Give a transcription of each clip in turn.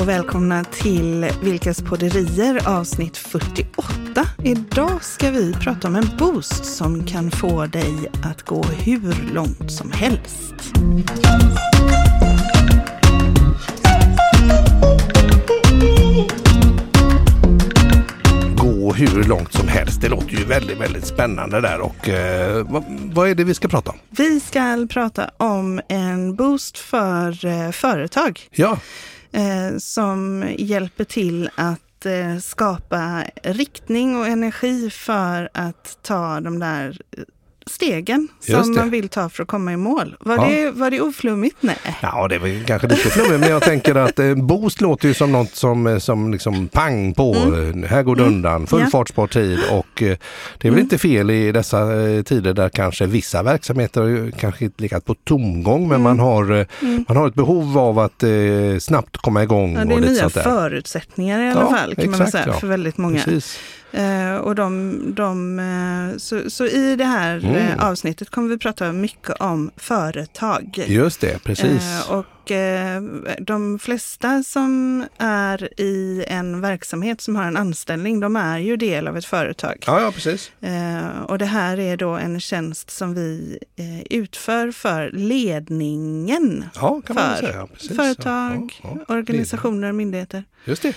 och välkomna till Vilkas podderier avsnitt 48. Idag ska vi prata om en boost som kan få dig att gå hur långt som helst. gå hur långt som helst. Det låter ju väldigt, väldigt spännande där och eh, vad, vad, är det vi ska prata om? Vi ska prata om en boost för eh, företag. Ja. Eh, som hjälper till att eh, skapa riktning och energi för att ta de där eh, stegen som man vill ta för att komma i mål. Var, ja. det, var det oflummigt? Nej. Ja, det var kanske lite flummigt, men jag tänker att eh, boost låter ju som något som, eh, som liksom pang på. Mm. Här går det mm. undan, full ja. fartspartid och eh, det är väl mm. inte fel i dessa eh, tider där kanske vissa verksamheter kanske inte legat på tomgång, men mm. man, har, eh, mm. man har ett behov av att eh, snabbt komma igång. Ja, det är nya förutsättningar i alla ja, fall kan exakt, man säga, för väldigt många. Precis. Eh, och de, de, eh, så, så, i det här mm. Eh, avsnittet kommer vi prata mycket om företag. Just det, precis. och de flesta som är i en verksamhet som har en anställning, de är ju del av ett företag. Ja, ja precis. och det här är då en tjänst som vi utför för ledningen. Ja, kan man för säga. Företag, ja, ja, organisationer, myndigheter. Just det.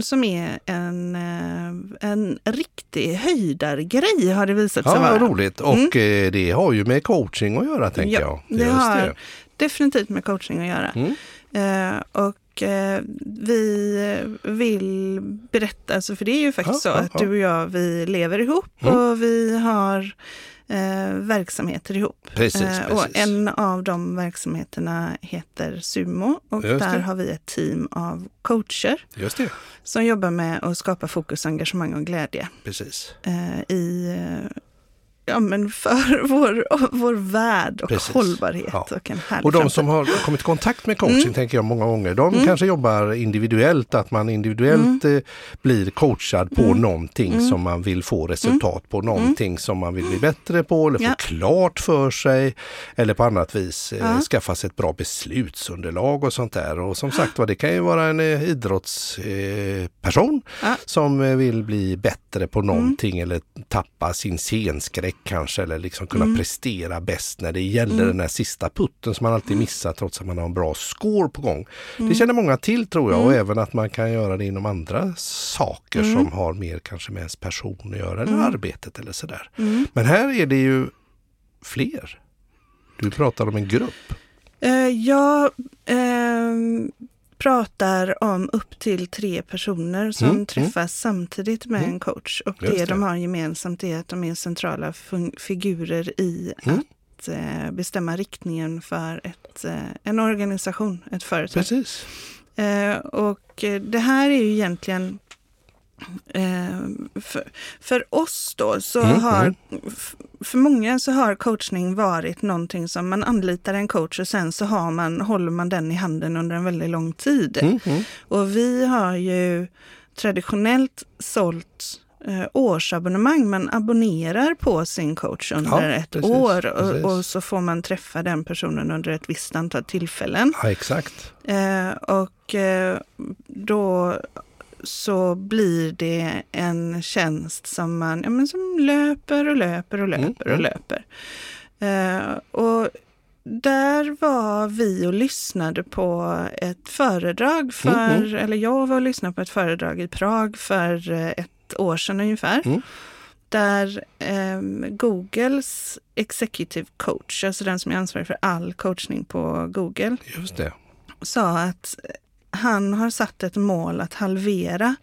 Som är en, eh, en riktig höjdargrej har det visat sig ja, vara. roligt och mm. Det har ju med coaching att göra tänker ja, jag. Det har det. definitivt med coaching att göra. Mm. Eh, och eh, vi vill berätta, alltså för det är ju faktiskt ja, så att du och jag vi lever ihop mm. och vi har eh, verksamheter ihop. Precis, eh, och en av de verksamheterna heter Sumo och där har vi ett team av coacher som jobbar med att skapa fokus, engagemang och glädje. Precis. Eh, I eh, ja, men för vår, vår värld och Precis. hållbarhet. Ja. Och, en och de som har kommit i kontakt med coaching mm. tänker jag många gånger, de mm. kanske jobbar individuellt, att man individuellt mm. Eh, blir coachad på mm. någonting mm. som man vill få resultat på, mm. någonting som man vill bli bättre på eller få ja. klart för sig eller på annat vis eh, ja. skaffa sig ett bra beslutsunderlag och sånt där. Och som sagt var, det kan ju vara en eh, idrottsperson som vill bli bättre på någonting eller tappa sin scenskräck streck kanske eller liksom kunna mm. prestera bäst när det gäller mm. den här sista putten som man alltid missar trots att man har en bra score på gång. Mm. Det känner många till tror jag och mm. även att man kan göra det inom andra saker mm. som har mer kanske med ens person att göra eller mm. arbetet eller sådär. Men här är det ju fler. Du pratar om en grupp. Uh, ja, uh, pratar om upp till tre personer som mm, mm. träffas mm. samtidigt med mm. en coach. Och det, det, de har gemensamt är att de är centrala figurer i mm. att eh, bestämma riktningen för ett, eh, en organisation, ett företag. Precis. Eh, och det här är ju egentligen för, för, oss då, så mm, har, mm. för många så har coachning varit någonting som man anlitar en coach och sen så har man, håller man den i handen under en väldigt lång tid. Mm, mm. och vi har ju traditionellt sålt eh, årsabonnemang. Man abonnerar på sin coach under ja, ett precis, år och, och, så får man träffa den personen under ett visst antal tillfällen. Ja, exakt. Eh, och eh, då så blir det en tjänst som man ja, men som löper och löper och mm, löper mm. och löper. Uh, och där var vi och lyssnade på ett föredrag för, mm. mm. eller jag var och lyssnade på ett föredrag i Prag för eh, ett år sedan ungefär. Mm. Där eh, Googles executive coach, alltså den som är ansvarig för all coachning på Google, Just det. sa att han har satt ett mål att halvera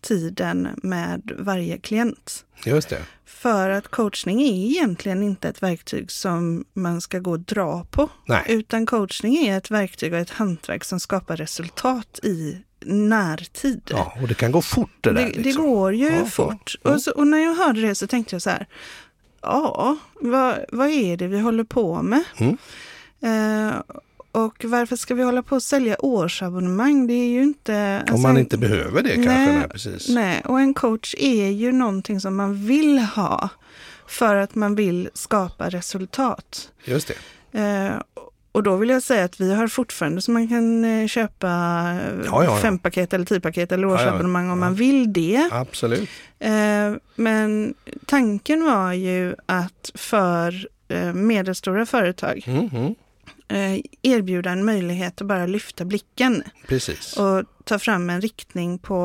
tiden med varje klient. Just det. För att coachning är egentligen inte ett verktyg som man ska gå och dra på. Nej. Utan coachning är ett verktyg och ett hantverk som skapar resultat i närtid. Ja, och det kan gå fort det där. Det, liksom. det går ju ja, fort. Ja. Och, så, och, när jag hörde det så tänkte jag så här, ja, vad, vad är det vi håller på med? Mm. Uh, och varför ska vi hålla på att sälja årsabonnemang? Det är ju inte... Alltså, Om man inte behöver det kanske. Nej, nej, precis. nej, och en coach är ju någonting som man vill ha för att man vill skapa resultat. Just det. Eh, och då vill jag säga att vi har fortfarande så man kan eh, köpa Ja, ja, ja. fem paket eller tio paket eller årsabonnemang om man vill det. Absolut. Eh, men tanken var ju att för eh, medelstora företag Mm, mm. Eh, erbjuda en möjlighet att bara lyfta blicken Precis. och ta fram en riktning på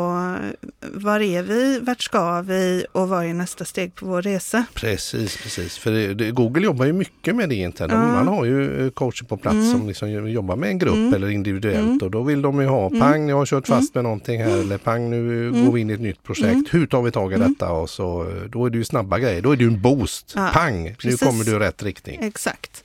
var är vi, vart ska vi och vad är nästa steg på vår resa. Precis, precis. För det, det, Google jobbar ju mycket med det. De, Ja. Man har ju eh, coacher på plats Mm. som liksom jobbar med en grupp Mm. eller individuellt Mm. och då vill de ju ha pang, jag har kört fast med någonting här eller pang, nu Mm. går vi in i ett nytt projekt. Mm. Hur tar vi tag i Mm. detta? Och så, eh, då är det ju snabba grejer. Då är det ju en boost. Ja, pang, nu precis. kommer du i rätt riktning. Exakt.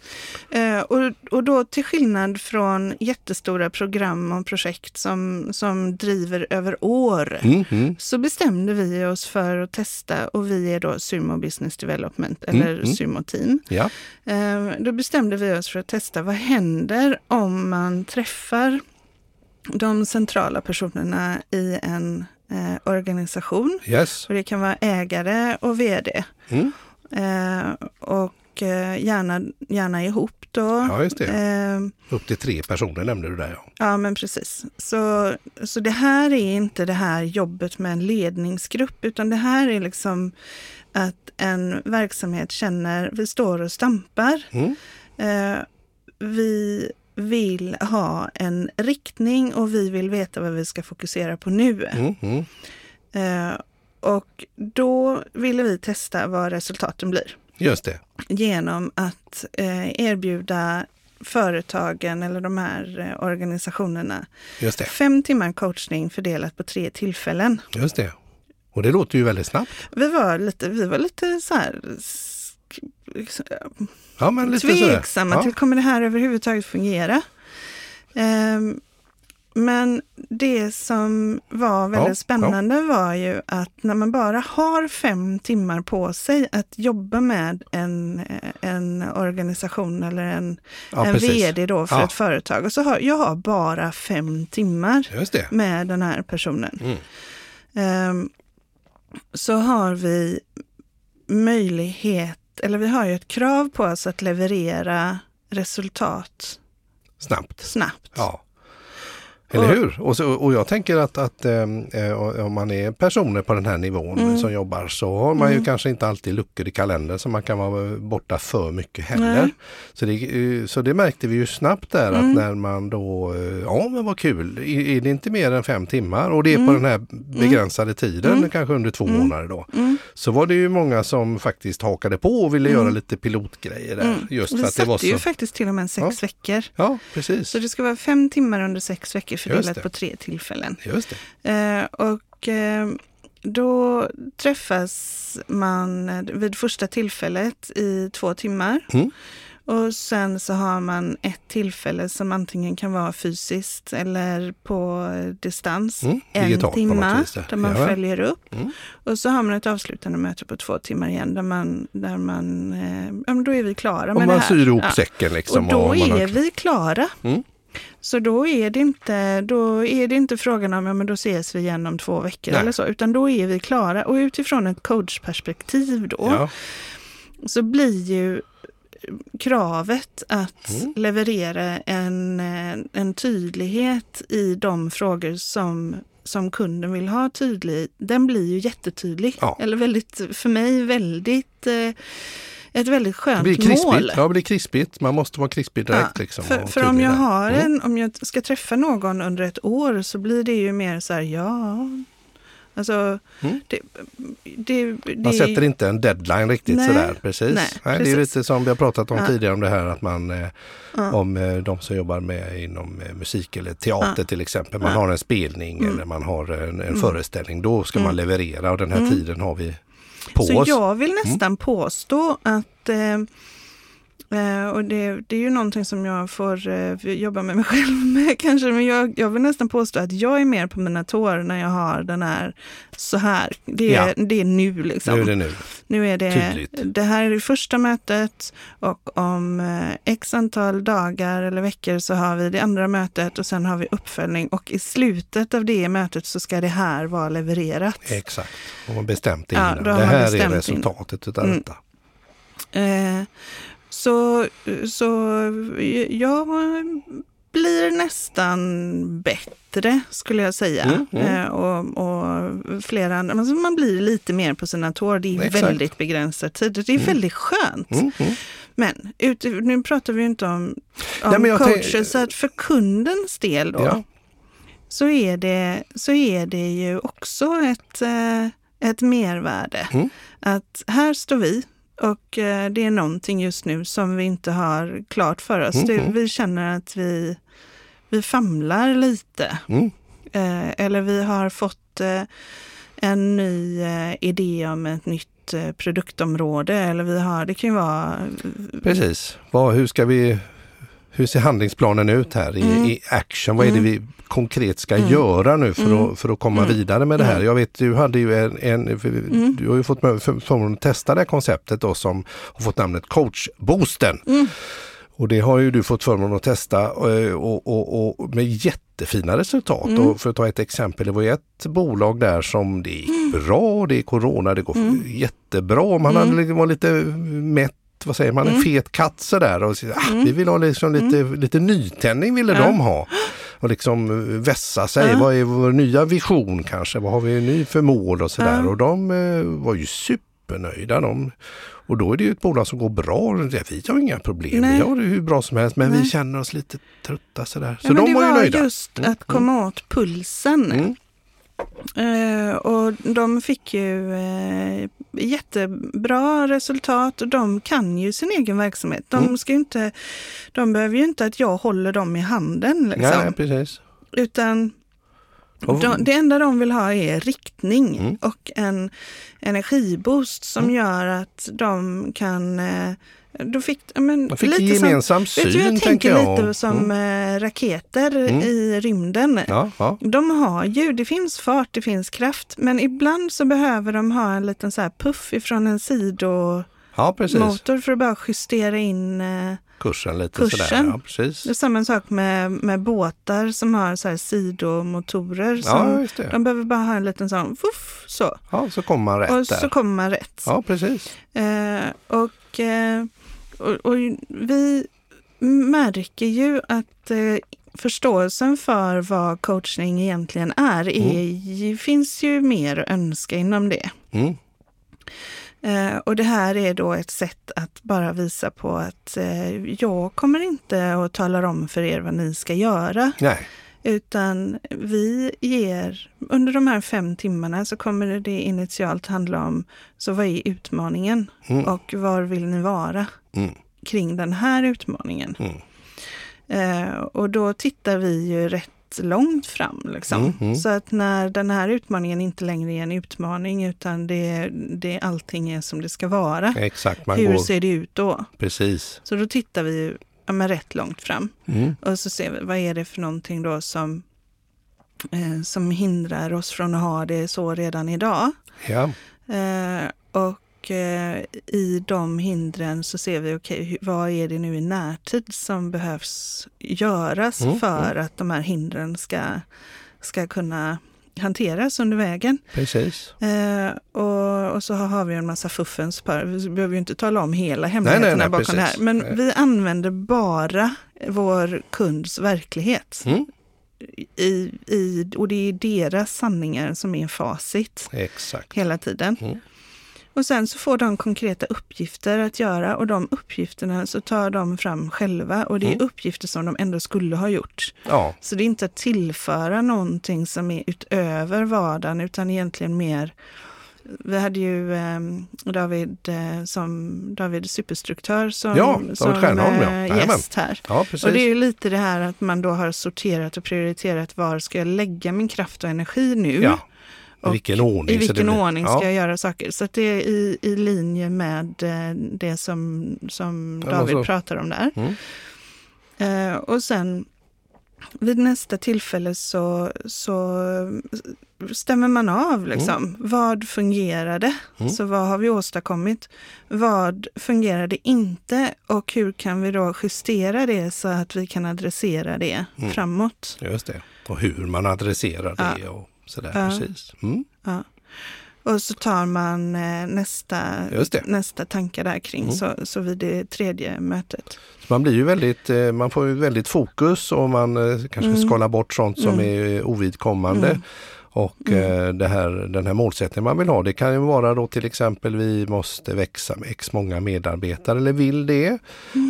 Eh, och, och då till skillnad från jättestora program och projekt som, som driver över år Mm, mm. så bestämde vi oss för att testa och vi är då Sumo Business Development Mm, eller mm. Sumo Team. Ja, Eh, Då bestämde vi oss för att testa vad händer om man träffar de centrala personerna i en eh, organisation. yes. Och det kan vara ägare och vd. Mm. Eh, och eh, gärna, gärna ihop då. Ja, just det. Eh, Upp till tre personer nämnde du där ja. ja, men precis. Så, så det här är inte det här jobbet med en ledningsgrupp, utan det här är liksom att en verksamhet känner, vi står och stampar. Mm. Eh, vi vill ha en riktning och vi vill veta vad vi ska fokusera på nu. Mm, mm. Eh, och då ville vi testa vad resultaten blir Just det. genom att eh, erbjuda företagen eller de här eh, organisationerna fem timmar coachning fördelat på tre tillfällen. Just det. Och det låter ju väldigt snabbt. Vi var lite, vi var lite så här Ja, men lite tveksamma Ja. till kommer det här överhuvudtaget fungera. Ehm, men det som var väldigt Ja, spännande var ju att när man bara har fem timmar på sig att jobba med en, en organisation eller en, Ja, en precis. vd då för Ja. ett företag. Och så har jag har bara fem timmar med den här personen. Mm. Ehm, så har vi möjlighet, eller vi har ju ett krav på oss att leverera resultat Snabbt. snabbt. Ja. Eller hur? Och, så, och jag tänker att, att ehm, eh, om man är personer på den här nivån Mm. som jobbar så har man ju Mm. kanske inte alltid luckor i kalendern så man kan vara borta för mycket heller. Nej. Så det, eh, så det märkte vi ju snabbt där Mm. att när man då, eh, ja men vad kul, är, är det inte mer än fem timmar och det är på Mm. den här begränsade tiden, Mm. kanske under två Mm. månader då. Mm. Så var det ju många som faktiskt hakade på och ville Mm. göra lite pilotgrejer där. Mm. Just Vi för att det var satte ju så. faktiskt till och med sex veckor. Ja, precis. Så det ska vara fem timmar under sex veckor Just fördelat på tre tillfällen. Just. Eh, och eh, då träffas man vid första tillfället i två timmar. Mm. Och sen så har man ett tillfälle som antingen kan vara fysiskt eller på distans. Mm, En vis där. man Jajamän. följer upp. Mm. Och så har man ett avslutande möte på två timmar igen där man, där man eh, ja, då är vi klara med Om det man här. syr ihop Ja. säcken liksom. Och då man har- är vi klara. Mm. Så då är, det inte, då är det inte frågan om, ja men då ses vi igen om två veckor Nej. eller så, utan då är vi klara. Och utifrån ett coachperspektiv då, Ja, så blir ju kravet att Mm. leverera en, eh, en tydlighet i de frågor som, som kunden vill ha tydlig, den blir ju jättetydlig. Ja. Eller väldigt, för mig väldigt, eh, ett väldigt det skönt blir krispigt. mål. Ja, det blir krispigt. Man måste vara krispig direkt. Ja, liksom, för för om jag har Mm. en, om jag ska träffa någon under ett år så blir det ju mer så här, ja, alltså Mm. det, det, det, Man sätter inte en deadline riktigt Nej, sådär. Precis. nej, Nej, det är precis. lite som vi har pratat om Ja. tidigare om det här att man eh, ja, om eh, de som jobbar med inom eh, musik eller teater Ja. till exempel. Man har en spelning Mm. eller man har en, en Mm. föreställning. Då ska man Mm. leverera och den här Mm. tiden har vi på Så oss. jag vill nästan påstå att eh, eh, och det, det är ju någonting som jag får eh, jobba med mig själv med kanske, men jag, jag vill nästan påstå att jag är mer på mina tår när jag har den här så här. Det är, det är nu liksom. Nu är det nu. Nu är det, Tydligt. det här är det första mötet och om eh, x antal dagar eller veckor så har vi det andra mötet och sen har vi uppföljning och i slutet av det mötet så ska det här vara levererat. Exakt. Och man bestämt Ja, innan. har det här är resultatet utav Mm. detta. Eh, Så, så jag blir nästan bättre skulle jag säga. Mm, mm. Eh, och, och flera andra, alltså man blir lite mer på sina tår. Det är Exakt. väldigt begränsad tid. Det är väldigt skönt. Mm, mm. Men ut, nu pratar vi inte om, om Nej, coacher, så att för kundens del då, Ja. så, är det, så är det ju också ett, eh, ett mervärde. Mm. Att här står vi och eh, det är någonting just nu som vi inte har klart för oss. Mm, Det, mm. vi känner att vi, vi famlar lite. Mm. Eh, eller vi har fått eh, en ny eh, idé om ett nytt eh, produktområde. Eller vi har, det kan ju vara Precis. Vad, hur ska vi hur ser handlingsplanen ut här i, Mm. i action? Vad är det vi konkret ska Mm. göra nu för, Mm. att, för att komma Mm. vidare med det här? Mm. Jag vet du hade ju en, en Mm. du har ju fått förmånen att testa det här konceptet då som har fått namnet coachboosten. Mm. Och det har ju du fått förmånen att testa eh, och, och, och med jättefina resultat. Mm. Och för att ta ett exempel, det var ett bolag där som det gick bra, det är corona, det går Mm. jättebra. Man Mm. hade var lite mätt, vad säger man, en Mm. fet katt sådär. Och så, ah, Mm. Vi vill ha liksom lite, lite nytändning ville Ja. de ha. Och liksom eh, vässa sig, Ja. vad är vår nya vision kanske, vad har vi ny för mål och sådär. Ja. Och de eh, var ju supernöjda. De, och då är det ju ett bolag som går bra. Vi har inga problem, Nej. vi har det hur bra som helst men vi Nej. känner oss lite trötta sådär. Så Ja, de det var ju nöjda. just Mm, att komma åt pulsen. Mm. Eh, och de fick ju eh, jättebra resultat och de kan ju sin egen verksamhet. De, Mm. ska ju inte, de behöver ju inte att jag håller dem i handen. Liksom. Nej, precis. Utan de, det enda de vill ha är riktning Mm. och en energiboost som Mm. gör att de kan... Då fick, men, Man fick lite gemensam som, syn vet du, jag tänker jag. lite som Mm. eh, raketer Mm. i rymden. Ja, ja. De har ju, det finns fart, det finns kraft, men ibland så behöver de ha en liten så här puff ifrån en sidomotor ja, för att bara justera in. eh, Kursen lite Kursen. sådär. Ja, precis. Det är samma sak med, med båtar som har så här sidomotorer. Som, Ja. De behöver bara ha en liten sån fuff, så. Ja, så kommer man rätt och där. så kommer man rätt. Ja, precis. Eh, och, eh, och, och vi märker ju att eh, förståelsen för vad coachning egentligen är, är ju- finns ju mer att önska inom det. Mm. Eh, och det här är då ett sätt att bara visa på att eh, jag kommer inte att tala om för er vad ni ska göra. Nej, Utan vi ger, under de här fem timmarna så kommer det initialt handla om, så vad är utmaningen? Mm. Och var vill ni vara Mm. kring den här utmaningen? Mm. Eh, och då tittar vi ju rätt långt fram. Liksom. Mm, mm. Så att när den här utmaningen inte längre är en utmaning utan det, det allting är som det ska vara. exakt. Man Hur går ser det ut då? precis. Så då tittar vi ju ja, men rätt långt fram. Mm. Och så ser vi, vad är det för någonting då som, eh, som hindrar oss från att ha det så redan idag? Ja, Eh, och eh, i de hindren så ser vi, okej, hur- vad är det nu i närtid som behövs göras Mm, för att de här hindren ska, ska kunna hanteras under vägen. precis. Eh, och, och så har vi en massa fuffens. Vi behöver ju inte tala om hela nej, hemligheterna nej, bakom det här. precis. Men Nej. vi använder bara vår kunds verklighet. Mm. I, i, och det är deras sanningar som är facit Exakt. hela tiden. Mm. Och sen så får de konkreta uppgifter att göra och de uppgifterna så tar de fram själva och det är Mm. uppgifter som de ändå skulle ha gjort. Ja, Så det är inte att tillföra någonting som är utöver vardagen utan egentligen mer vi hade ju eh, David eh, som David superstruktör som, Ja, David som Stjernholm, ja. eh, gäst här. ja precis. Och det är ju lite det här att man då har sorterat och prioriterat var ska jag lägga min kraft och energi nu? ja. I och vilken ordning? I vilken blir- ordning ska ja. jag göra saker? Så att det är i, i linje med eh, det som, som Ja, David pratar om där. Mm. Eh, och sen vid nästa tillfälle så, så stämmer man av. Liksom. Vad fungerade? Mm. Så vad har vi åstadkommit? Vad fungerade inte? Och hur kan vi då justera det så att vi kan adressera det Mm. framåt? Just det. Och hur man adresserar det och sådär. Ja. Precis. Mm. Ja. Och så tar man eh, nästa, nästa tankar där kring Mm. så, så vid det tredje mötet. Så Man blir ju väldigt, eh, man får ju väldigt fokus och man eh, kanske Mm. skalar bort sånt som Mm. är ovidkommande. Mm. Och Mm. eh, det här, den här målsättningen man vill ha, det kan ju vara då till exempel vi måste växa med x många medarbetare eller vill det.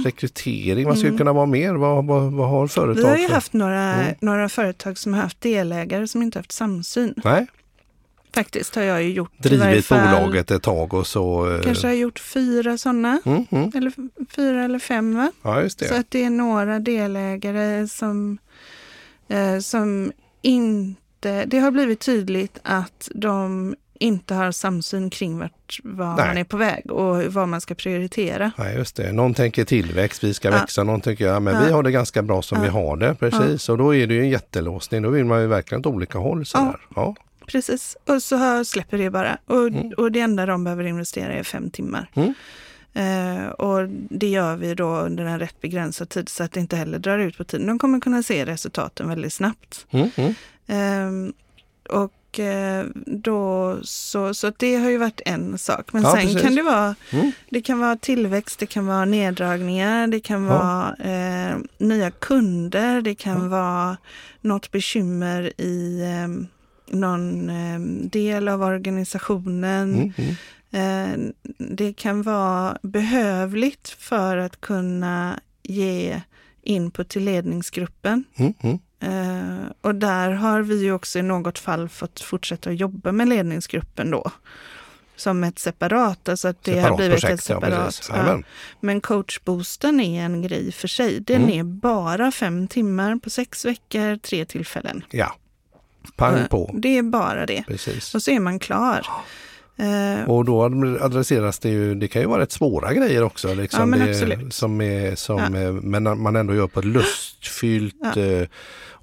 Rekrytering, vad skulle Mm. kunna vara mer? Vad, vad, vad har företag Vi har ju haft några, Mm. några företag som har haft delägare som inte haft samsyn. Nej, Faktiskt har jag ju gjort. drivit bolaget ett tag och så... eh, Kanske har gjort fyra sådana. Mm, mm. Eller fyra eller fem va? Ja, just det. Så att det är några delägare som, eh, som inte... Det har blivit tydligt att de inte har samsyn kring vart vad Nej. man är på väg och vad man ska prioritera. Ja, just det. Någon tänker tillväxt, vi ska Ja. växa. Någon tänker ja, men Ja. vi har det ganska bra som vi har det. Precis. Och då är det ju en jättelåsning. Då vill man ju verkligen åt olika håll. Sådär. Ja. Precis. Och så släpper det bara. Och, Mm. och det enda de behöver investera är fem timmar. Mm. Eh, och det gör vi då under en rätt begränsad tid så att det inte heller drar ut på tiden. De kommer kunna se resultaten väldigt snabbt. Mm, mm. Ehm, och eh, då så, så det har ju varit en sak. Men Ja, sen precis. kan det vara, Mm. det kan vara tillväxt, det kan vara neddragningar, det kan Ja. vara eh, nya kunder, det kan vara något bekymmer i eh, någon eh, del av organisationen. Mm, mm. Det kan vara behövligt för att kunna ge input till ledningsgruppen. Mm, mm. Eh, och där har vi ju också i något fall fått fortsätta att jobba med ledningsgruppen då. Som ett separat, alltså att det har Separat blivit ett projekt, ja, separat. ja. Jajamän. Men coachboosten är en grej för sig. Den Mm. är bara fem timmar på sex veckor, tre tillfällen. Ja, pang Eh, på. Det är bara det. Precis. Och så är man klar. Eh, Och då adresseras det ju, det kan ju vara rätt svåra grejer också. Liksom Ja, men det. Som är, som, Ja. Men man ändå gör på ett lustfyllt Ja. Mm. eh,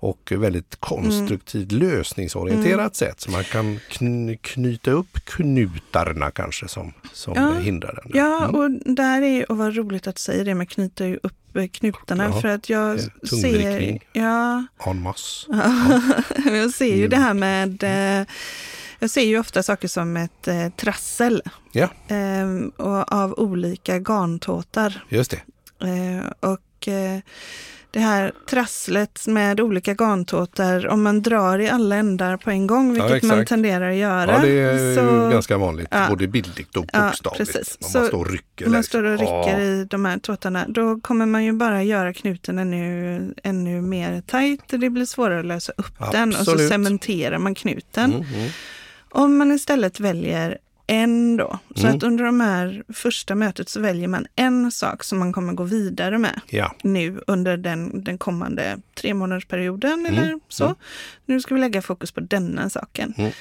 och väldigt konstruktivt lösningsorienterat sätt. Så man kan kn knyta upp knutarna kanske som, som hindrar den. Ja, Mm. och där är och vad roligt att säga det med knyta upp eh, knutarna för att jag ser, ja, En masse. jag ser ju Mm. det här med, eh, jag ser ju ofta saker som ett eh, trassel Ja, eh, och av olika garntåtar. just det. Eh, och eh, det här trasslet med olika garntåtar, om man drar i alla ändar på en gång, Ja, vilket man exakt. tenderar att göra. Ja, det är så- ganska vanligt, Ja. både bildligt och Ja, bokstavligt. precis. Man Så står och rycker. Man står och rycker Ja. i de här tåtarna, då kommer man ju bara göra knuten ännu, ännu mer tajt och det blir svårare att lösa upp den och så Absolut. cementerar man knuten. Mm, mm. Om man istället väljer en då, så Mm. att under de här första mötet så väljer man en sak som man kommer gå vidare med Ja, nu under den, den kommande tre månadersperioden Mm, eller så. mm. Nu ska vi lägga fokus på denna saken. Mm.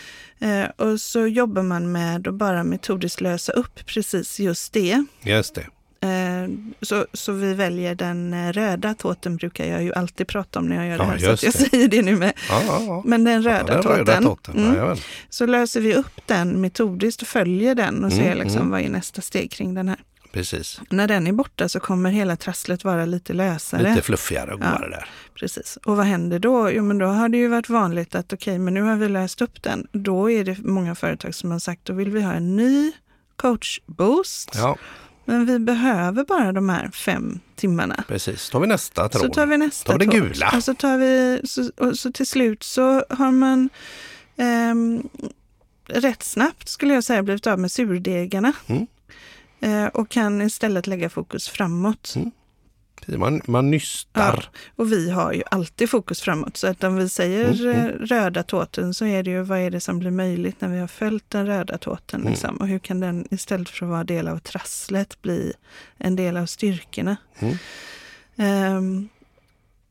Eh, och så jobbar man med att bara metodiskt lösa upp precis just det. just det. Eh, Så, så vi väljer den eh, röda tåten brukar jag ju alltid prata om när jag gör det här. Så att jag det. säger det nu med. Ja, ja. Men den röda den tåten. röda tåten. Mm. Så löser vi upp den metodiskt och följer den och Mm, ser liksom mm. vad är nästa steg kring den här. Precis. När den är borta så kommer hela trasslet vara lite lösare. Lite fluffigare och godare där. Precis. Och vad händer då? Jo, men då har det ju varit vanligt att okej, men nu har vi löst upp den. Då är det många företag som har sagt, då vill vi ha en ny coachboost. Ja, Men vi behöver bara de här fem timmarna. precis. Tar vi nästa tråd. Så tar vi nästa tar det gula. Och så, tar vi, så, och så till slut så har man ehm, rätt snabbt skulle jag säga blivit av med surdegarna. Mm. Eh, och kan istället lägga fokus framåt. Mm. Man, man nystar. Och vi har ju alltid fokus framåt. Så att om vi säger Mm, mm. eh, röda tåten så är det ju vad är det som blir möjligt när vi har följt den röda tåten. Mm. Liksom. Och hur kan den istället för att vara del av trasslet bli en del av styrkorna. Ehm,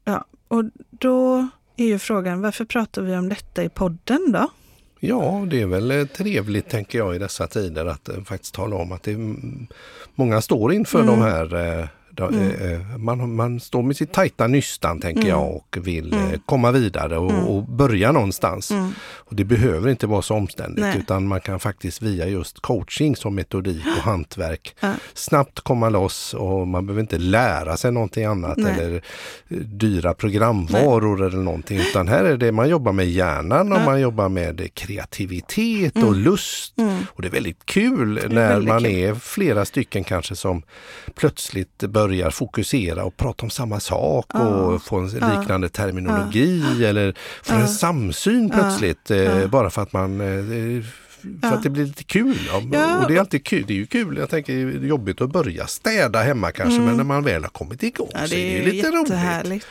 ja, och då är ju frågan varför pratar vi om detta i podden då? Ja, det är väl eh, trevligt tänker jag i dessa tider att eh, faktiskt tala om att det många står inför Mm. de här eh, Då, eh, man, man står med sitt tajta nystan tänker jag och vill eh, komma vidare och, och börja någonstans. Och Det behöver inte vara så omständigt Nej. utan man kan faktiskt via just coaching som metodik och hantverk Ja. snabbt komma loss och man behöver inte lära sig någonting annat Nej. eller eh, dyra programvaror eller någonting utan här är det man jobbar med hjärnan och Ja. man jobbar med kreativitet och lust. Och det är väldigt kul när väldigt man kul. är flera stycken kanske som plötsligt börjar fokusera och prata om samma sak och få en liknande terminologi eller få en samsyn plötsligt eh, bara för att man eh, för att det blir lite kul. Ja. Ja. Och det är alltid kul. Det är ju kul. Jag tänker det är jobbigt att börja städa hemma kanske men när man väl har kommit igång Ja, så det är är det ju lite roligt.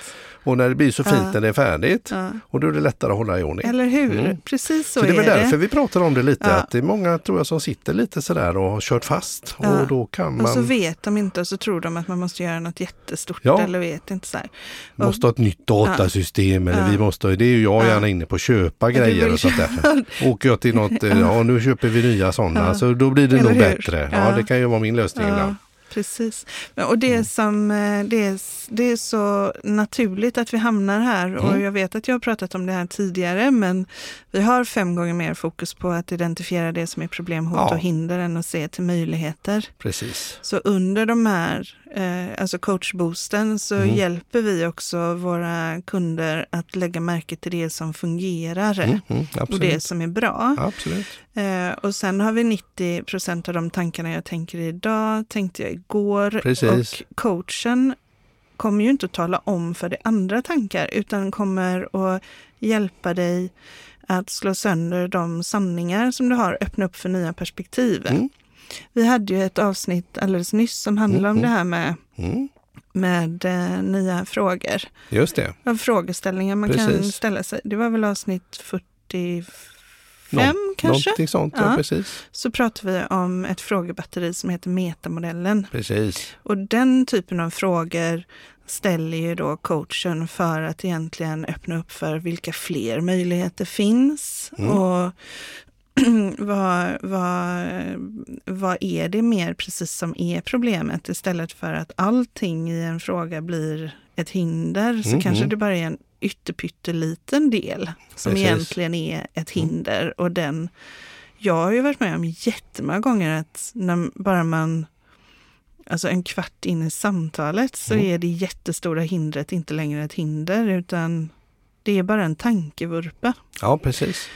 Och när det blir så fint när det är färdigt och då är det lättare att hålla i ordning. Eller hur? Mm. Precis så, Så det är väl är därför vi pratar om det lite, att det är många tror jag som sitter lite sådär och har kört fast. Och då kan man Och så vet de inte och så tror de att man måste göra något jättestort eller vet inte så här. Och- måste ha ett nytt datasystem eller vi måste, det är ju jag Ja. gärna inne på köpa grejer och sånt där. Åker jag till något, ja nu köper vi nya sådana, så då blir det Eller nog hur? bättre. Ja. Det kan ju vara min lösning ibland. Precis. Och det, som, eh, det, är, det är så naturligt att vi hamnar här och Mm. jag vet att jag har pratat om det här tidigare men vi har fem gånger mer fokus på att identifiera det som är problem, hot Ja. och hinder än att se till möjligheter. Precis. Så under de här, eh, alltså coachboosten, så Mm. hjälper vi också våra kunder att lägga märke till det som fungerar Mm, mm, och det som är bra. absolut. Eh, och sen har vi 90 procent av de tankarna jag tänker idag, tänkte jag igår. Precis. Och coachen kommer ju inte att tala om för dig andra tankar, utan kommer att hjälpa dig att slå sönder de sanningar som du har, öppna upp för nya perspektiv. Mm. Vi hade ju ett avsnitt alldeles nyss som handlade om Mm, det här med, Mm. med eh, nya frågor. Just det. Av frågeställningar man kan Precis. ställa sig. Det var väl avsnitt 45 Nå- kanske? Någonting sånt, ja. Ja. precis. så pratar vi om ett frågebatteri som heter metamodellen. Precis. Och den typen av frågor ställer ju då coachen för att egentligen öppna upp för vilka fler möjligheter finns. Mm. Och vad, vad, vad är det mer precis som är problemet istället för att allting i en fråga blir ett hinder så Mm, kanske mm. det bara är en ytterpytteliten del som Precis. Mm. egentligen är ett hinder och den jag har ju varit med om jättemånga gånger att när bara man Alltså en kvart in i samtalet så Mm. är det jättestora hindret inte längre ett hinder utan det är bara en tankevurpa. Ja, precis.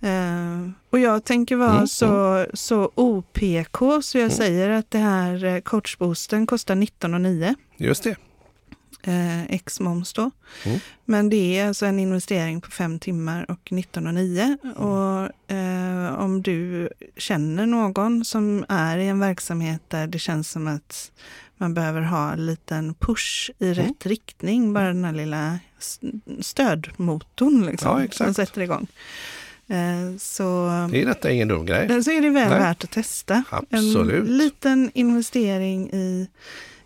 Eh, och jag tänker vara Mm, så, så OPK så jag Mm. säger att det här eh, coachboosten kostar 19,9 Just det. Eh, ex moms då. Mm. Men det är alltså en investering på fem timmar och 19,9 Mm. och eh, om du känner någon som är i en verksamhet där det känns som att man behöver ha en liten push i Mm. rätt riktning, bara den här lilla stödmotorn liksom, Ja, som sätter igång. Eh, så, Det är detta ingen dum grej. så är det väl Nej. värt att testa. Absolut. En liten investering i,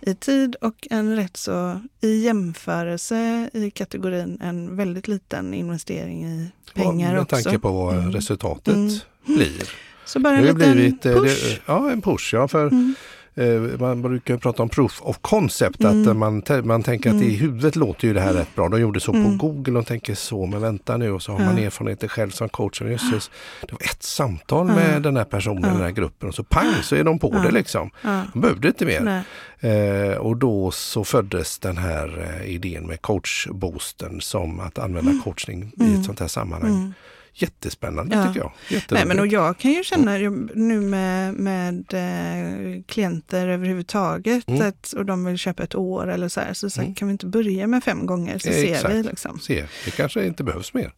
i tid och en rätt så, i jämförelse i kategorin, en väldigt liten investering i pengar med också. tanke på vad Mm. resultatet Mm. blir. Så bara en Det liten blivit, eh, push. Det, ja, en push. Ja, för Mm. Eh, man brukar prata om proof of concept. Att Mm. eh, man, man tänker att i Mm. huvudet låter ju det här rätt bra. De gjorde så Mm. på Google och tänker så, men vänta nu. Och så har man erfarenheter själv som coach. Och jösses, det var ett samtal med den här personen, den här gruppen och så pang så är de på det liksom. De behövde inte mer. Eh, och då så föddes den här eh, idén med coachboosten som att använda coachning i Mm. ett sånt här sammanhang. Jättespännande Ja. tycker jag. Nej, men och jag kan ju känna nu med, med eh, klienter överhuvudtaget Mm. att, och de vill köpa ett år eller så här, så, så Mm. kan vi inte börja med fem gånger så Eh, ser exakt. vi. Liksom. Se, det kanske inte behövs mer.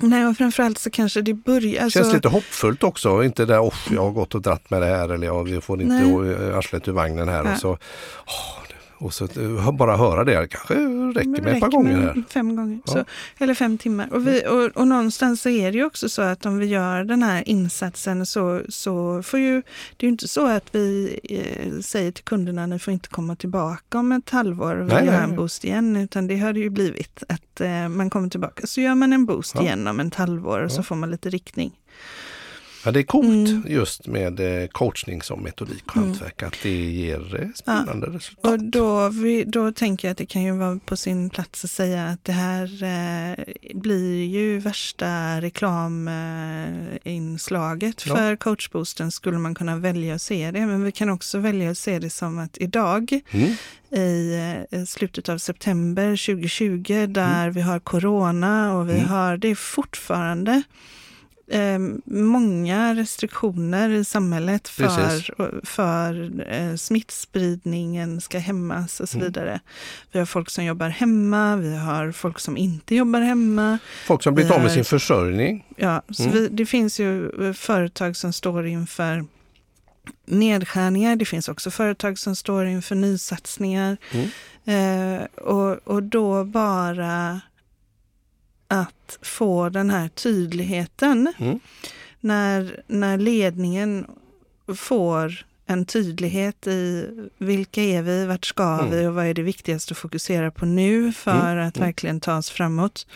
Nej, och framförallt så kanske det börjar... Alltså, Känns lite hoppfullt också. Inte där, oh, jag har gått och dratt med det här eller jag får inte Nej. eh, arslet ur vagnen här. Ja. Och så, åh, och så eh, bara höra det, kanske räcker med ett par räcker gånger här. Fem gånger, Ja. Mm. så, eller fem timmar. Och, vi, och, och någonstans så är det ju också så att om vi gör den här insatsen så, så får ju, det är ju inte så att vi eh, säger till kunderna ni får inte komma tillbaka om ett halvår och vi Nej, gör nej, en boost igen, utan det har det ju blivit att eh, man kommer tillbaka. Så gör man en boost Ja. igen om ett halvår och så Ja. får man lite riktning. Ja, det är coolt mm. just med eh, coachning som metodik och mm. hantverk, att det ger eh, spännande ja. resultat. Och då, vi, då tänker jag att det kan ju vara på sin plats att säga att det här eh, blir ju värsta reklaminslaget ja. för coachboosten skulle man kunna välja att se det. Men vi kan också välja att se det som att idag mm i eh, slutet av september 2020 där mm. vi har corona och vi mm. har, det är fortfarande eh, många restriktioner i samhället för, för eh, smittspridningen ska hämmas och så mm. vidare. Vi har folk som jobbar hemma, vi har folk som inte jobbar hemma. Folk som blivit av med sin försörjning. Ja, så mm. vi, det finns ju eh, företag som står inför nedskärningar. Det finns också företag som står inför nysatsningar. Mm. Eh, och, och då bara att få den här tydligheten. Mm. När, när ledningen får en tydlighet i vilka är vi, vart ska mm. vi och vad är det viktigaste att fokusera på nu för mm. att mm. verkligen ta oss framåt.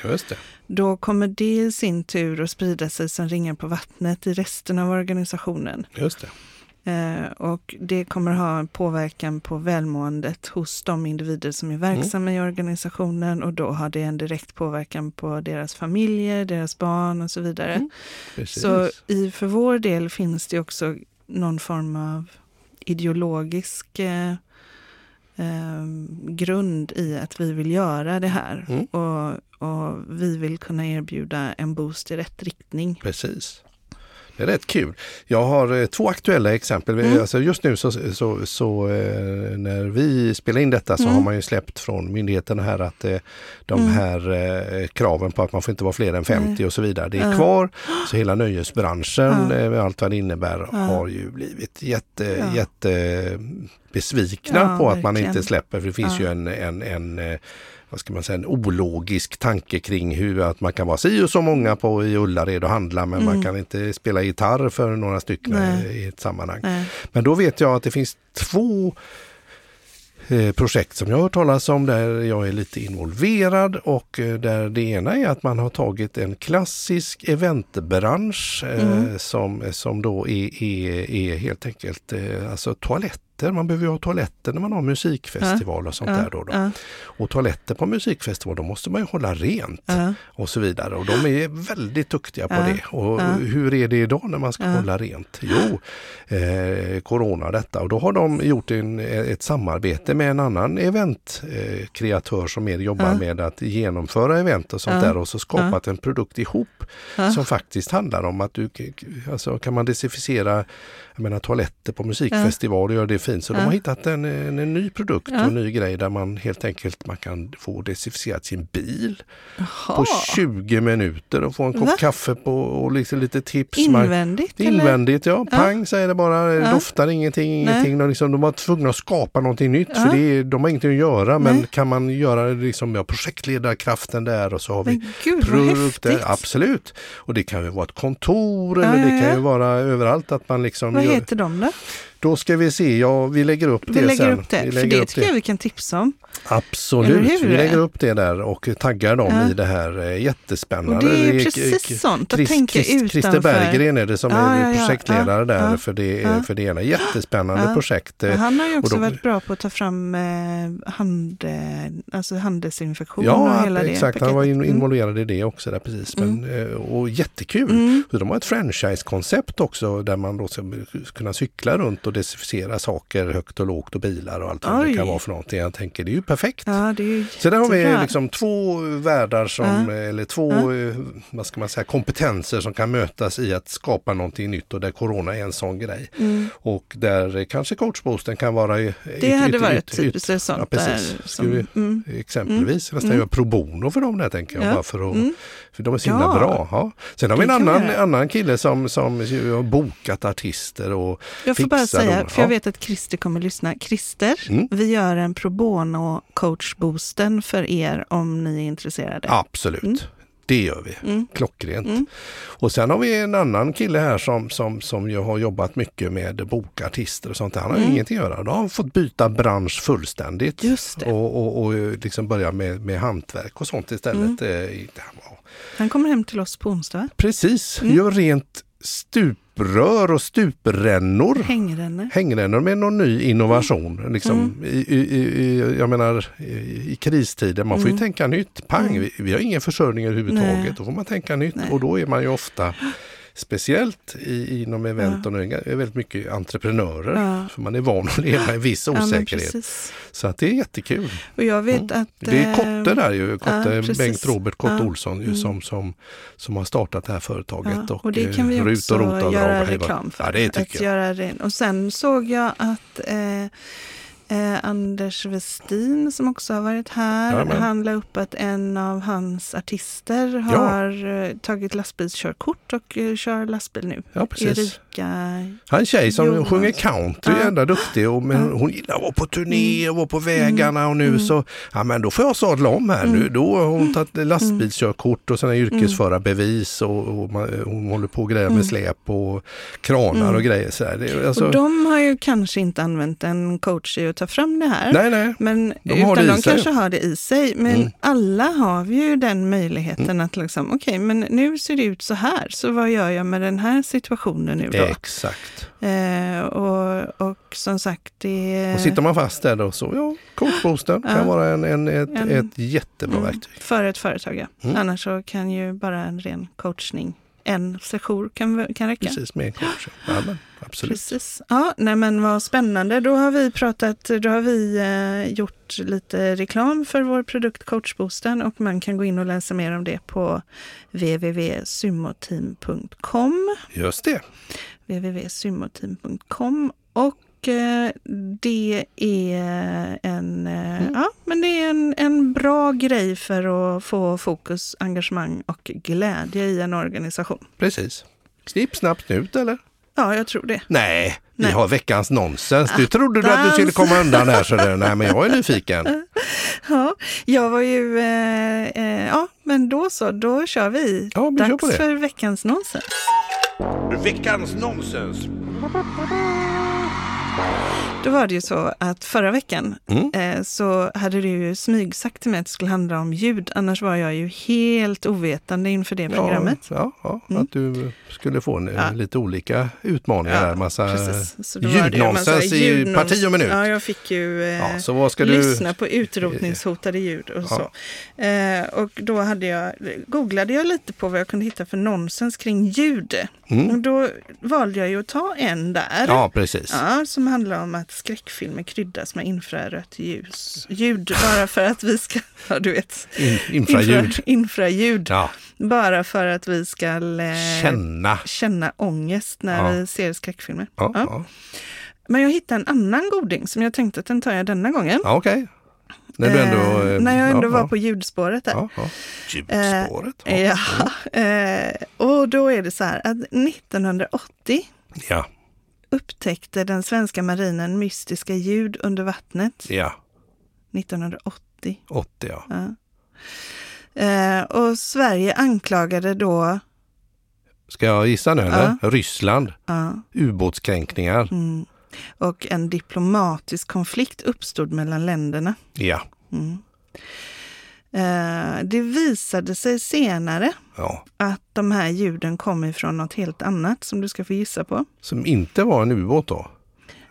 Då kommer det i sin tur att sprida sig som ringar på vattnet i resten av organisationen. Just det. Eh, och det kommer ha en påverkan på välmåendet hos de individer som är verksamma mm. i organisationen och då har det en direkt påverkan på deras familjer, deras barn och så vidare. Mm. Så i, för vår del finns det också någon form av ideologisk eh, eh, grund i att vi vill göra det här. Mm. Och, och vi vill kunna erbjuda en boost i rätt riktning. Precis. Det är rätt kul. Jag har eh, två aktuella exempel. Mm. Alltså just nu så, så, så eh, när vi spelar in detta så mm. har man ju släppt från myndigheterna här att eh, de mm. här kraven på att man får inte vara fler än 50 och så vidare, det är kvar. Så hela nöjesbranschen med allt vad det innebär har ju blivit jätte, ja. jätte besvikna ja, på att verkligen. man inte släpper. För det finns ju en, en, en vad ska man säga, en ologisk tanke kring hur att man kan vara si och så många på i Ullared och handla men mm. man kan inte spela gitarr för några stycken Nej. i ett sammanhang. Nej. Men då vet jag att det finns två eh, projekt som jag har hört talas om där jag är lite involverad och eh, där det ena är att man har tagit en klassisk eventbransch eh, mm. som, som då är, är, är helt enkelt alltså toalett toaletter. Man behöver ju ha toaletter när man har musikfestival och sånt där. Då, då. Och toaletter på musikfestival, då måste man ju hålla rent och så vidare. Och de är väldigt duktiga på det. Och hur är det idag när man ska hålla rent? Jo, eh, Corona detta. Och då har de gjort en, ett samarbete med en annan eventkreatör som mer jobbar med att genomföra event och sånt där och så skapat en produkt ihop som faktiskt handlar om att du alltså, kan man desinficera jag menar, toaletter på musikfestival och göra det fint. Så ja. de har hittat en, en, en ny produkt ja. och en ny grej där man helt enkelt man kan få desinficerat sin bil Aha. på 20 minuter och få en kopp Va? kaffe på och liksom lite tips. Invändigt? Man, invändigt, ja. Pang säger det bara. Det doftar ingenting, ingenting. De, liksom, de var tvungna att skapa någonting nytt för det, de har ingenting att göra. Men kan man göra liksom, ja, projektledarkraften där och så har vi Gud, produkter. Absolut. Och det kan ju vara ett kontor eller det kan ju vara överallt att man liksom Vad heter de då? Då ska vi se, ja vi lägger upp vi det lägger sen. Upp det. Vi lägger För det upp tycker det. jag vi kan tipsa om. Absolut, vi lägger upp det där och taggar dem ja. i det här eh, jättespännande. Och det är precis sånt, att tänka Christ, utanför. Christer Berggren är det som ja, är projektledare där för, det, för det ena. Jättespännande projekt. Han har ju också då, varit bra på att ta fram eh, hand, eh, alltså handelsinfektion ja, och hela det exakt. Han var mm. involverad mm. i det också. Där, precis. Men, mm. och jättekul. Mm. De har ett franchise-koncept också där man då ska kunna cykla runt och desinficera saker högt och lågt och bilar och allt vad det kan vara för någonting. Jag tänker det är ju perfekt. Ja, det är så där har vi liksom två världar som, ja. eller två ja. vad ska man säga, kompetenser som kan mötas i att skapa någonting nytt och där Corona är en sån grej. Mm. Och där kanske coachboosten kan vara Det yt, hade yt, varit typiskt ett sånt ja, precis. där. Som, vi, mm. Exempelvis mm. nästan mm. göra pro bono för dem där tänker jag. Bara för, att, mm. för de är så himla bra. Ja. Sen har vi en annan, annan kille som, som har bokat artister och bara säga, dem. för jag vet att Christer kommer lyssna. Christer, mm. vi gör en pro bono coachboosten för er om ni är intresserade. Absolut. Mm. Det gör vi. Mm. Klockrent. Mm. Och sen har vi en annan kille här som, som, som ju har jobbat mycket med bokartister och sånt. Han har mm. ingenting att göra. Då har han fått byta bransch fullständigt. Just det. Och, och, och liksom börja med, med hantverk och sånt istället. Mm. Han kommer hem till oss på onsdag. Precis, mm. gör rent stup stuprör och stuprännor. Hängrännor. Hängrännor med någon ny innovation. Mm. Liksom, i, i, i, jag menar i, i kristider, man får ju Mm. tänka nytt. Pang, Mm. vi, vi har ingen försörjning överhuvudtaget. Nej. Då får man tänka nytt Nej. och då är man ju ofta Speciellt i, inom event och nu är väldigt mycket entreprenörer. Ja. För man är van att leva i viss Ja, osäkerhet. precis. så att det är jättekul. Och jag vet Mm. att... Det är eh, Kotte där ju, Kotte, ja. Bengt Robert Kotte Ja. Olsson ju, Mm. som, som, som har startat det här företaget. Ja, och, och det kan vi eh, också och göra reklam för. Ja, det att tycker jag. göra det. Och sen såg jag att eh, eh, Anders Westin som också har varit här, Jajamän. han la upp att en av hans artister har eh, tagit lastbilskörkort och eh, kör lastbil nu. Ja, precis. Erika, Han tjej som Jonas. sjunger country, Ja. jävla duktig. Och, men Ja. Hon gillar att vara på turné och vara på vägarna och nu Mm. så, ja men då får jag sadla om här. Mm. Nu, då har hon tagit lastbilskörkort och sen yrkesförarbevis och, och man, hon håller på och grejer med Mm. släp och kranar Mm. och grejer. Så här. Det, alltså, och de har ju kanske inte använt en coach i ta fram det här. nej, nej. Men De utan de sig. kanske har det i sig. Men Mm. alla har vi ju den möjligheten att liksom, okej, men nu ser det ut så här. Så vad gör jag med den här situationen nu då? Exakt. Eh, och, och som sagt, det Och sitter man fast där då så, ja, coachboosten Ja. kan vara en, en, ett, En- ett jättebra mm, verktyg. för ett företag. Ja. Mm. Annars så kan ju bara en ren coachning, en session kan, kan räcka. Precis, med en coach. Ja, men, absolut. Precis. Ja, nej men vad spännande. Då har vi pratat, då har vi eh, gjort lite reklam för vår produkt Coachboosten och man kan gå in och läsa mer om det på www.summoteam.com Just det. www.summoteam.com och eh, det är en, eh, Mm. ja, men det är en, en bra grej för att få fokus, engagemang och glädje i en organisation. Precis. Snipp, snapp, snut eller? Ja, jag tror det. Nej, vi Nej. har veckans nonsens. Du trodde du att du skulle komma undan här så det, nej men jag är nyfiken. Ja, jag var ju... Eh, eh, ja, men då så, då kör vi. Ja, vi kör Dags på det. för veckans nonsens. Veckans nonsens. Då var det ju så att förra veckan Mm. eh, så hade du ju smygsagt till mig att det skulle handla om ljud. Annars var jag ju helt ovetande inför det Ja, programmet. ja, ja Mm. att du skulle få en, Ja. lite olika utmaningar. där, massa ljudnonsens i parti och minut. Ja, jag fick ju eh, Ja, så du... lyssna på utrotningshotade ljud och Ja. så. Eh, och då hade jag, googlade jag lite på vad jag kunde hitta för nonsens kring ljud. Och Mm. då valde jag ju att ta en där. Ja, precis. Ja, som handlar om att skräckfilmer kryddas med infrarött ljus. Ljud bara för att vi ska, ja du vet. In, infraljud. Infra, infraljud. Ja, Bara för att vi ska eh, känna. känna ångest när Ja. vi ser skräckfilmer. Ja. Men jag hittade en annan goding som jag tänkte att den tar jag denna gången. ja okej. När du ändå... Eh, eh, när jag ändå ja, var ja. på ljudspåret där. Ja, ja. Ljudspåret. Ja, eh, och då är det så här att 1980 Ja, upptäckte den svenska marinen mystiska ljud under vattnet. ja. 1980. 80 ja. Eh, och Sverige anklagade då, Ska jag gissa nu eller? Ryssland. Ubåtskränkningar. mm, och en diplomatisk konflikt uppstod mellan länderna. Ja. Mm. Eh, det visade sig senare ja. att de här ljuden kom ifrån något helt annat som du ska få gissa på. Som inte var en ubåt då?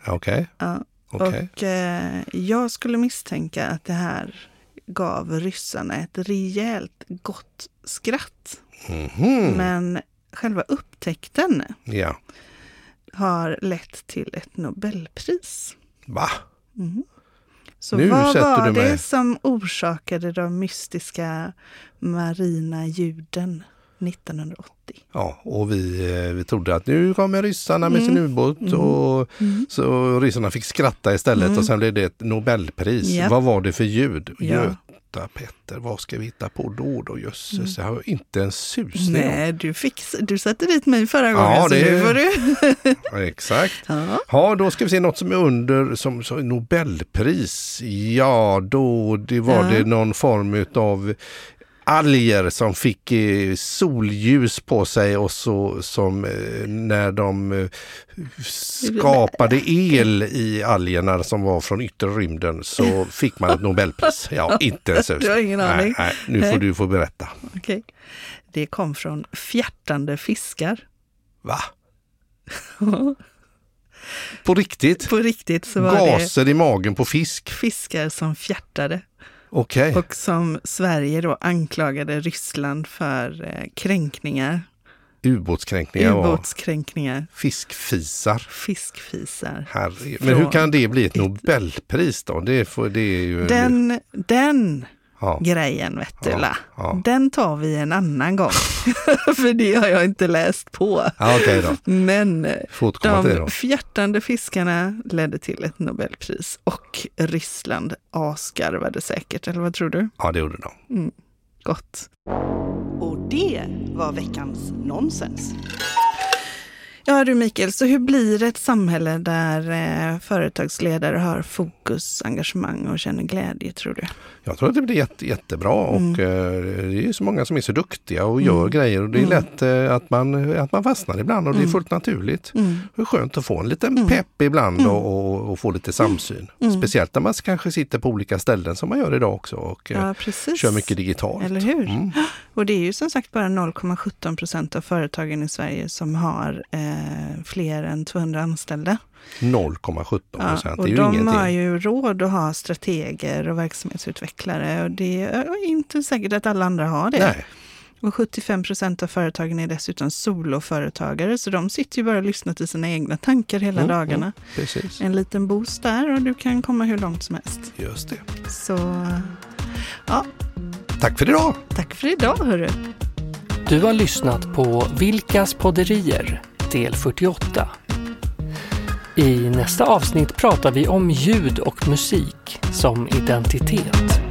Okej. Ja. okej. Och eh, jag skulle misstänka att det här gav ryssarna ett rejält gott skratt. Mhm. Men själva upptäckten Ja. Har lett till ett Nobelpris. Va? Mhm. Så Nu vad var det som orsakade de mystiska marina ljuden 1980? Ja, och vi, eh, vi trodde att nu kommer ryssarna med sin Mm. ubåt Mm. och Mm. så ryssarna fick skratta istället Mm. och sen blev det ett Nobelpris. Japp. Vad var det för ljud? Ja. Göta Petter, vad ska vi hitta på då då? Jösses, jag har inte en susning. Mm. Nej, du, fick, du satte dit mig förra gången Ja, så det- nu får du. Exakt. Ja. Ja, då ska vi se något som är under som, som Nobelpris. Ja, då det var Ja. det någon form av alger som fick eh, solljus på sig och så som eh, när de eh, skapade el i algerna som var från yttre rymden så fick man ett Nobelpris. Ja, inte en sus. Du har ingen nej, aning? Nej, nu får Nej. du få berätta. Okej. Det kom från fjärtande fiskar. Va? På riktigt? På riktigt så var Gaser det i magen på fisk? fiskar som fjärtade. Okej. Och som Sverige då anklagade Ryssland för eh, kränkningar. Ubåtskränkningar och Ubåtskränkningar, fiskfisar. fiskfisar. Herregud. Men hur kan det bli ett Nobelpris då? Det, får, det är ju... Den, den ja, grejen vet du Ja, ja. Den tar vi en annan gång. för det har jag inte läst på. då. Men de fjärtande fiskarna ledde till ett Nobelpris och Ryssland asgarvade säkert, eller vad tror du? Ja, det gjorde de. Gott. Och det var veckans nonsens. Ja du Mikael, så hur blir ett samhälle där eh, företagsledare har fokus, engagemang och känner glädje tror du? Jag tror att det blir jätte, jättebra och Mm. eh, det är så många som är så duktiga och gör grejer och det är lätt eh, att man, att man fastnar ibland och det är fullt naturligt. Mm. Det är skönt att få en liten pepp ibland och, och, och få lite samsyn. Mm. Speciellt när man kanske sitter på olika ställen som man gör idag också och eh, Ja, precis. kör mycket digitalt. Eller hur? Mm. Och det är ju som sagt bara 0,17 procent av företagen i Sverige som har eh, fler än 200 anställda. 0,17 Ja, procent, det och är ju de ingenting. har ju råd att ha strateger och verksamhetsutvecklare och det är inte säkert att alla andra har det. Nej, Och 75 procent av företagen är dessutom soloföretagare så de sitter ju bara och lyssnar till sina egna tankar hela Mm, dagarna. precis. En liten boost där och du kan komma hur långt som helst. Just det. Så ja, Tack för idag! tack för idag hörru. Du har lyssnat på Vilkas podderier, del 48. I nästa avsnitt pratar vi om ljud och musik som identitet.